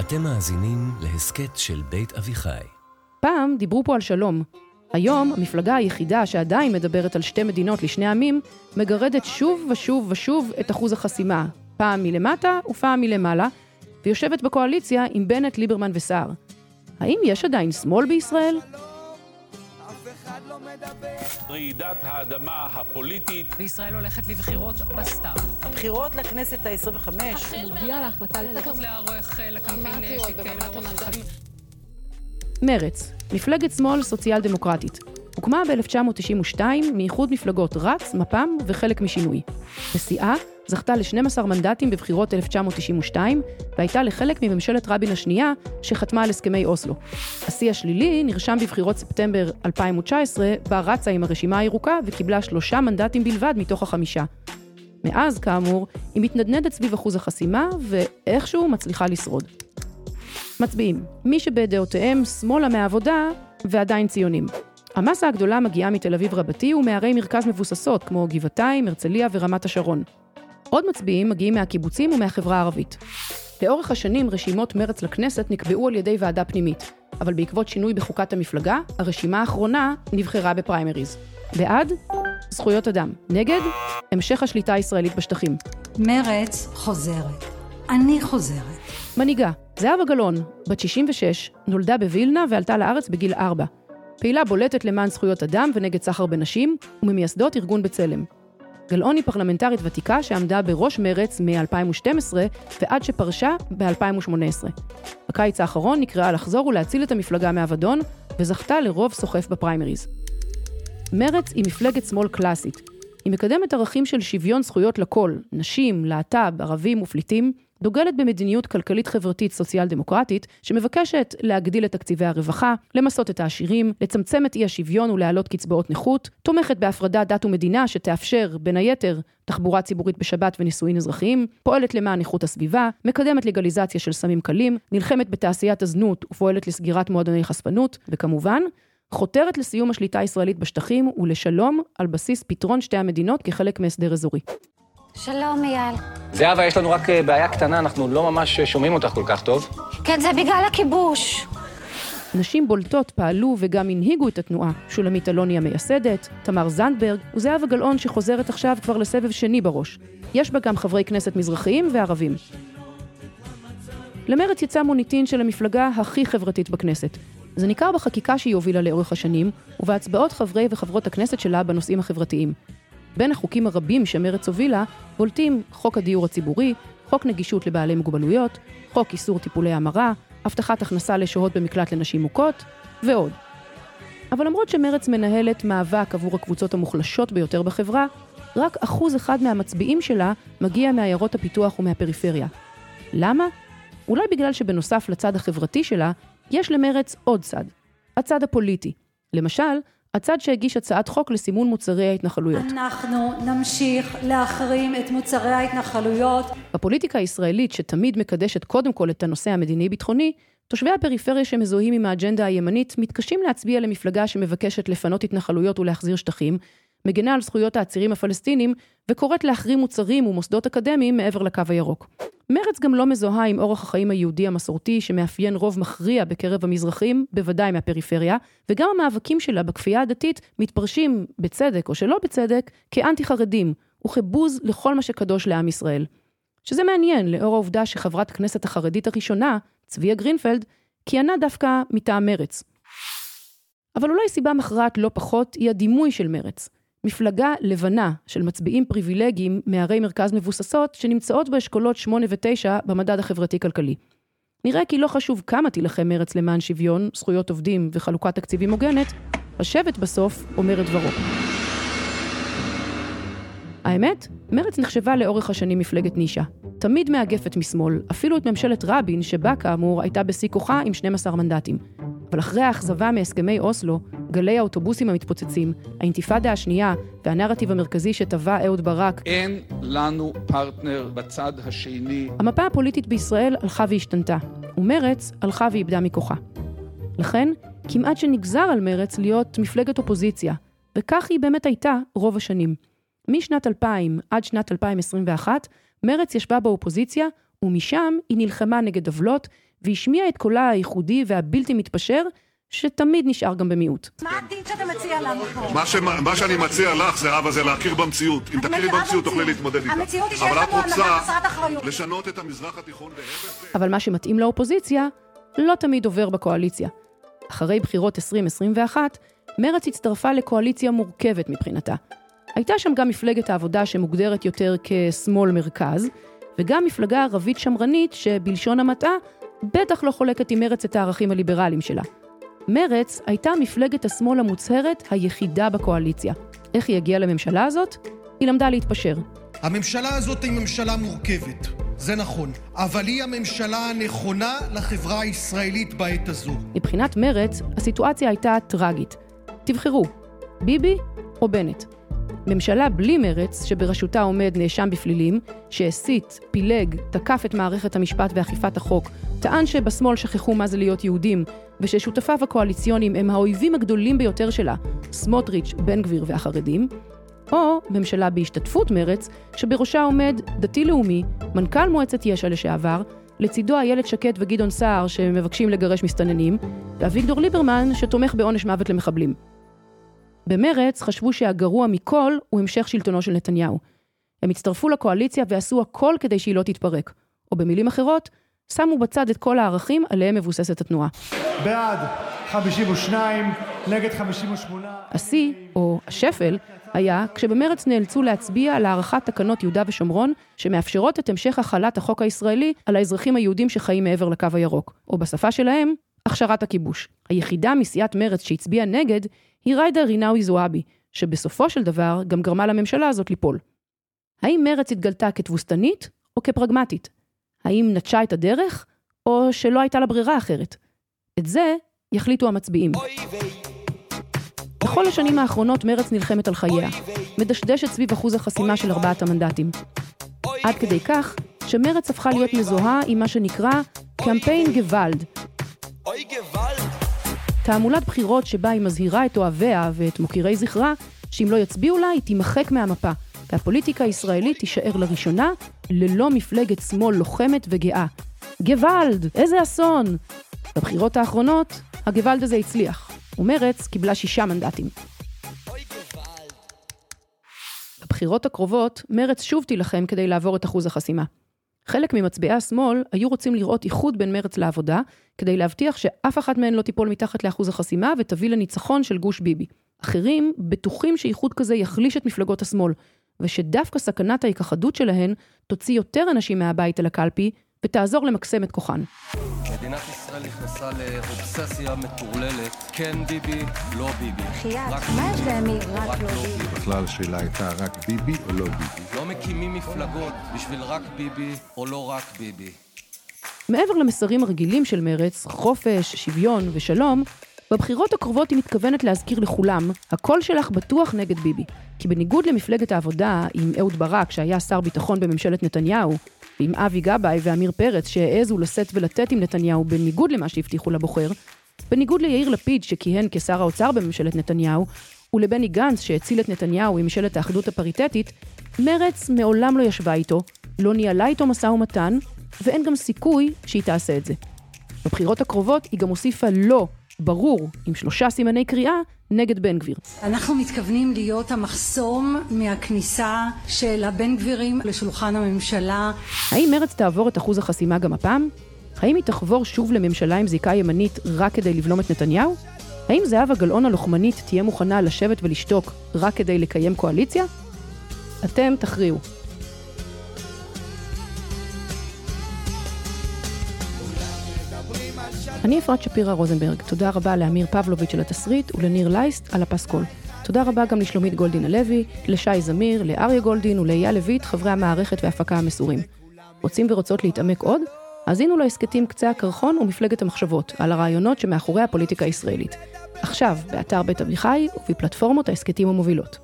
אתם מאזינים להסכת של בית אביחי. פעם דיברו פה על שלום. היום המפלגה היחידה שעדיין מדברת על שתי מדינות לשני עמים, מגרדת שוב ושוב ושוב את אחוז החסימה, פעם מלמטה ופעם מלמעלה, ויושבת בקואליציה עם בנט, ליברמן וסער. האם יש עדיין שמאל בישראל? רעידת האדמה הפוליטית. וישראל הולכת לבחירות בסתיו. בחירות לכנסת ה-25. מודיע להחלטה ללכת לערוך לקמפיין שיתקיים לאורך החיים. מרצ, מפלגת שמאל סוציאל דמוקרטית. הוקמה ב-1992 מאיחוד מפלגות רץ, מפ"ם וחלק משינוי. בשיאה זכתה ל-12 מנדטים בבחירות 1992, והייתה לחלק מממשלת רבין השנייה, שחתמה על הסכמי אוסלו. השיא השלילי נרשם בבחירות ספטמבר 2019, בה רצה עם הרשימה הירוקה וקיבלה שלושה מנדטים בלבד מתוך החמישה. מאז, כאמור, היא מתנדנדת סביב אחוז החסימה, ואיכשהו מצליחה לשרוד. מצביעים, מי שבדעותיהם שמאלה מהעבודה ועדיין ציונים. המסה הגדולה מגיעה מתל אביב רבתי ומערי מרכז מבוססות, כמו גבעתיים, הרצליה ורמת השרון. עוד מצביעים מגיעים מהקיבוצים ומהחברה הערבית. לאורך השנים רשימות מרץ לכנסת נקבעו על ידי ועדה פנימית, אבל בעקבות שינוי בחוקת המפלגה, הרשימה האחרונה נבחרה בפריימריז. בעד? זכויות אדם. נגד? המשך השליטה הישראלית בשטחים. מרץ חוזרת. אני חוזרת. מנהיגה, זהבה גלאון, בת 66, נולדה בווילנה ועלתה לארץ בגיל 4. פעילה בולטת למען זכויות אדם ונגד סחר בנשים, וממייסדות ארגון בצלם. גלאון היא פרלמנטרית ותיקה שעמדה בראש מרץ מ-2012 ועד שפרשה ב-2018. בקיץ האחרון נקראה לחזור ולהציל את המפלגה מאבדון, וזכתה לרוב סוחף בפריימריז. מרץ היא מפלגת שמאל קלאסית. היא מקדמת ערכים של שוויון זכויות לכל, נשים, להט"ב, ערבים ופליטים, דוגלת במדיניות כלכלית-חברתית סוציאל-דמוקרטית, שמבקשת להגדיל את תקציבי הרווחה, למסות את העשירים, לצמצם את אי השוויון ולהעלות קצבאות נכות, תומכת בהפרדת דת ומדינה שתאפשר, בין היתר, תחבורה ציבורית בשבת ונישואין אזרחיים, פועלת למען איכות הסביבה, מקדמת לגליזציה של סמים קלים, נלחמת בתעשיית הזנות ופועלת לסגירת מועדוני חשפנות, וכמובן, חותרת לסיום השליטה הישראלית בשטחים ולשלום על בסיס פתרון שתי המדינות כחלק מהסדר אזורי. שלום, אייל. זהבה, יש לנו רק אה, בעיה קטנה, אנחנו לא ממש אה, שומעים אותך כל כך טוב. כן, זה בגלל הכיבוש. נשים בולטות פעלו וגם הנהיגו את התנועה. שולמית אלוני המייסדת, תמר זנדברג וזהבה גלאון שחוזרת עכשיו כבר לסבב שני בראש. יש בה גם חברי כנסת מזרחיים וערבים. למרץ יצא מוניטין של המפלגה הכי חברתית בכנסת. זה ניכר בחקיקה שהיא הובילה לאורך השנים, ובהצבעות חברי וחברות הכנסת שלה בנושאים החברתיים. בין החוקים הרבים שמרץ הובילה, בולטים חוק הדיור הציבורי, חוק נגישות לבעלי מוגבלויות, חוק איסור טיפולי המרה, הבטחת הכנסה לשוהות במקלט לנשים מוכות, ועוד. אבל למרות שמרץ מנהלת מאבק עבור הקבוצות המוחלשות ביותר בחברה, רק אחוז אחד מהמצביעים שלה מגיע מעיירות הפיתוח ומהפריפריה. למה? אולי בגלל שבנוסף לצד החברתי שלה, יש למרץ עוד צד, הצד הפוליטי. למשל, הצד שהגיש הצעת חוק לסימון מוצרי ההתנחלויות. אנחנו נמשיך להחרים את מוצרי ההתנחלויות. בפוליטיקה הישראלית, שתמיד מקדשת קודם כל את הנושא המדיני-ביטחוני, תושבי הפריפריה שמזוהים עם האג'נדה הימנית מתקשים להצביע למפלגה שמבקשת לפנות התנחלויות ולהחזיר שטחים, מגנה על זכויות העצירים הפלסטינים וקוראת להחרים מוצרים ומוסדות אקדמיים מעבר לקו הירוק. מרץ גם לא מזוהה עם אורח החיים היהודי המסורתי שמאפיין רוב מכריע בקרב המזרחים, בוודאי מהפריפריה, וגם המאבקים שלה בכפייה הדתית מתפרשים, בצדק או שלא בצדק, כאנטי חרדים, וכבוז לכל מה שקדוש לעם ישראל. שזה מעניין, לאור העובדה שחברת הכנסת החרדית הראשונה, צביה גרינפלד, כיהנה דווקא מטעם מרץ. אבל אולי סיבה מכרעת לא פחות היא הדימוי של מרץ. מפלגה לבנה של מצביעים פריבילגיים מערי מרכז מבוססות שנמצאות באשכולות 8 ו-9 במדד החברתי-כלכלי. נראה כי לא חשוב כמה תילחם מרץ למען שוויון, זכויות עובדים וחלוקת תקציבים הוגנת, השבט בסוף אומר את דברו. האמת, מרץ נחשבה לאורך השנים מפלגת נישה. תמיד מאגפת משמאל, אפילו את ממשלת רבין, שבה כאמור הייתה בשיא כוחה עם 12 מנדטים. אבל אחרי האכזבה מהסכמי אוסלו, גלי האוטובוסים המתפוצצים, האינתיפאדה השנייה והנרטיב המרכזי שטבע אהוד ברק, אין לנו פרטנר בצד השני. המפה הפוליטית בישראל הלכה והשתנתה, ומרץ הלכה ואיבדה מכוחה. לכן, כמעט שנגזר על מרץ להיות מפלגת אופוזיציה, וכך היא באמת הייתה רוב השנים. משנת 2000 עד שנת 2021, מרץ ישבה באופוזיציה, ומשם היא נלחמה נגד עוולות והשמיע את קולה הייחודי והבלתי מתפשר, שתמיד נשאר גם במיעוט. מה הדין שאתה מציע לנו פה? מה, ש... מה שאני מציע לך, זהבה, זה להכיר במציאות. אם תכירי במציאות, תוכלי להתמודד איתה. המציאות היא שיש לנו הנהגה רוצה חסרת אחריות. לשנות את המזרח התיכון זה? אבל מה שמתאים לאופוזיציה, לא תמיד עובר בקואליציה. אחרי בחירות 2021, מרצ הצטרפה לקואליציה מורכבת מבחינתה. הייתה שם גם מפלגת העבודה שמוגדרת יותר כשמאל מרכז, וגם מפלגה ערבית שמרנית שבלשון המעטה, בטח לא חולקת עם מרצ את הערכים הליברליים שלה. מרצ הייתה מפלגת השמאל המוצהרת היחידה בקואליציה. איך היא הגיעה לממשלה הזאת? היא למדה להתפשר. הממשלה הזאת היא ממשלה מורכבת, זה נכון, אבל היא הממשלה הנכונה לחברה הישראלית בעת הזו. מבחינת מרצ, הסיטואציה הייתה טרגית. תבחרו, ביבי או בנט. ממשלה בלי מרץ, שבראשותה עומד נאשם בפלילים, שהסית, פילג, תקף את מערכת המשפט ואכיפת החוק, טען שבשמאל שכחו מה זה להיות יהודים, וששותפיו הקואליציוניים הם האויבים הגדולים ביותר שלה, סמוטריץ', בן גביר והחרדים, או ממשלה בהשתתפות מרץ, שבראשה עומד דתי-לאומי, מנכ"ל מועצת יש"ע לשעבר, לצידו איילת שקד וגדעון סער שמבקשים לגרש מסתננים, ואביגדור ליברמן שתומך בעונש מוות למחבלים. במרץ חשבו שהגרוע מכל הוא המשך שלטונו של נתניהו. הם הצטרפו לקואליציה ועשו הכל כדי שהיא לא תתפרק. או במילים אחרות, שמו בצד את כל הערכים עליהם מבוססת התנועה. בעד 52, נגד 58. השיא, או השפל, היה כשבמרץ נאלצו להצביע על הארכת תקנות יהודה ושומרון, שמאפשרות את המשך החלת החוק הישראלי על האזרחים היהודים שחיים מעבר לקו הירוק, או בשפה שלהם, הכשרת הכיבוש. היחידה מסיעת מרץ שהצביעה נגד היא ריידה רינאוי זועבי, שבסופו של דבר גם גרמה לממשלה הזאת ליפול. האם מרץ התגלתה כתבוסתנית או כפרגמטית? האם נטשה את הדרך, או שלא הייתה לה ברירה אחרת? את זה יחליטו המצביעים. בכל השנים האחרונות מרץ נלחמת על חייה, מדשדשת סביב אחוז החסימה של ארבעת המנדטים. עד כדי כך שמרץ הפכה להיות מזוהה עם מה שנקרא קמפיין גוואלד. תעמולת בחירות שבה היא מזהירה את אוהביה ואת מוקירי זכרה שאם לא יצביעו לה היא תימחק מהמפה, והפוליטיקה הישראלית תישאר לראשונה ללא מפלגת שמאל לוחמת וגאה. גוואלד, איזה אסון! בבחירות האחרונות, הגוואלד הזה הצליח, ומרץ קיבלה שישה מנדטים. בבחירות הקרובות, מרץ שוב תילחם כדי לעבור את אחוז החסימה. חלק ממצביעי השמאל היו רוצים לראות איחוד בין מרץ לעבודה, כדי להבטיח שאף אחת מהן לא תיפול מתחת לאחוז החסימה ותביא לניצחון של גוש ביבי. אחרים בטוחים שאיחוד כזה יחליש את מפלגות השמאל, ושדווקא סכנת ההיכחדות שלהן תוציא יותר אנשים מהבית אל הקלפי ותעזור למקסם את כוחן. מדינת ישראל נכנסה לאובססיה מטורללת, כן ביבי, לא ביבי. בחייאת, רק מה מי או רק לא ביבי? בכלל השאלה הייתה רק ביבי או לא ביבי. לא מקימים מפלגות בשביל רק ביבי או לא רק ביבי. מעבר למסרים הרגילים של מרץ, חופש, שוויון ושלום, בבחירות הקרובות היא מתכוונת להזכיר לכולם, הקול שלך בטוח נגד ביבי. כי בניגוד למפלגת העבודה עם אהוד ברק, שהיה שר ביטחון בממשלת נתניהו, ועם אבי גבאי ועמיר פרץ, שהעזו לשאת ולתת עם נתניהו בניגוד למה שהבטיחו לבוחר, בניגוד ליאיר לפיד, שכיהן כשר האוצר בממשלת נתניהו, ולבני גנץ, שהציל את נתניהו עם ממשלת האחדות הפריטטית, מרץ מעולם לא ישבה איתו, לא ניהלה איתו משא ומתן, ואין גם סיכוי שהיא תעשה את זה. בבחירות הקרובות היא גם הוסיפה לא, ברור, עם שלושה סימני קריאה, נגד בן גביר. אנחנו מתכוונים להיות המחסום מהכניסה של הבן גבירים לשולחן הממשלה. האם מרץ תעבור את אחוז החסימה גם הפעם? האם היא תחבור שוב לממשלה עם זיקה ימנית רק כדי לבלום את נתניהו? האם זהבה גלאון הלוחמנית תהיה מוכנה לשבת ולשתוק רק כדי לקיים קואליציה? אתם תכריעו. אני אפרת שפירא רוזנברג, תודה רבה לאמיר פבלוביץ' על התסריט ולניר לייסט על הפסקול. תודה רבה גם לשלומית גולדין הלוי, לשי זמיר, לאריה גולדין ולאייל לויט, חברי המערכת וההפקה המסורים. רוצים ורוצות להתעמק עוד? האזינו להסכתים קצה הקרחון ומפלגת המחשבות, על הרעיונות שמאחורי הפוליטיקה הישראלית. עכשיו, באתר בית אביחי ובפלטפורמות ההסכתים המובילות.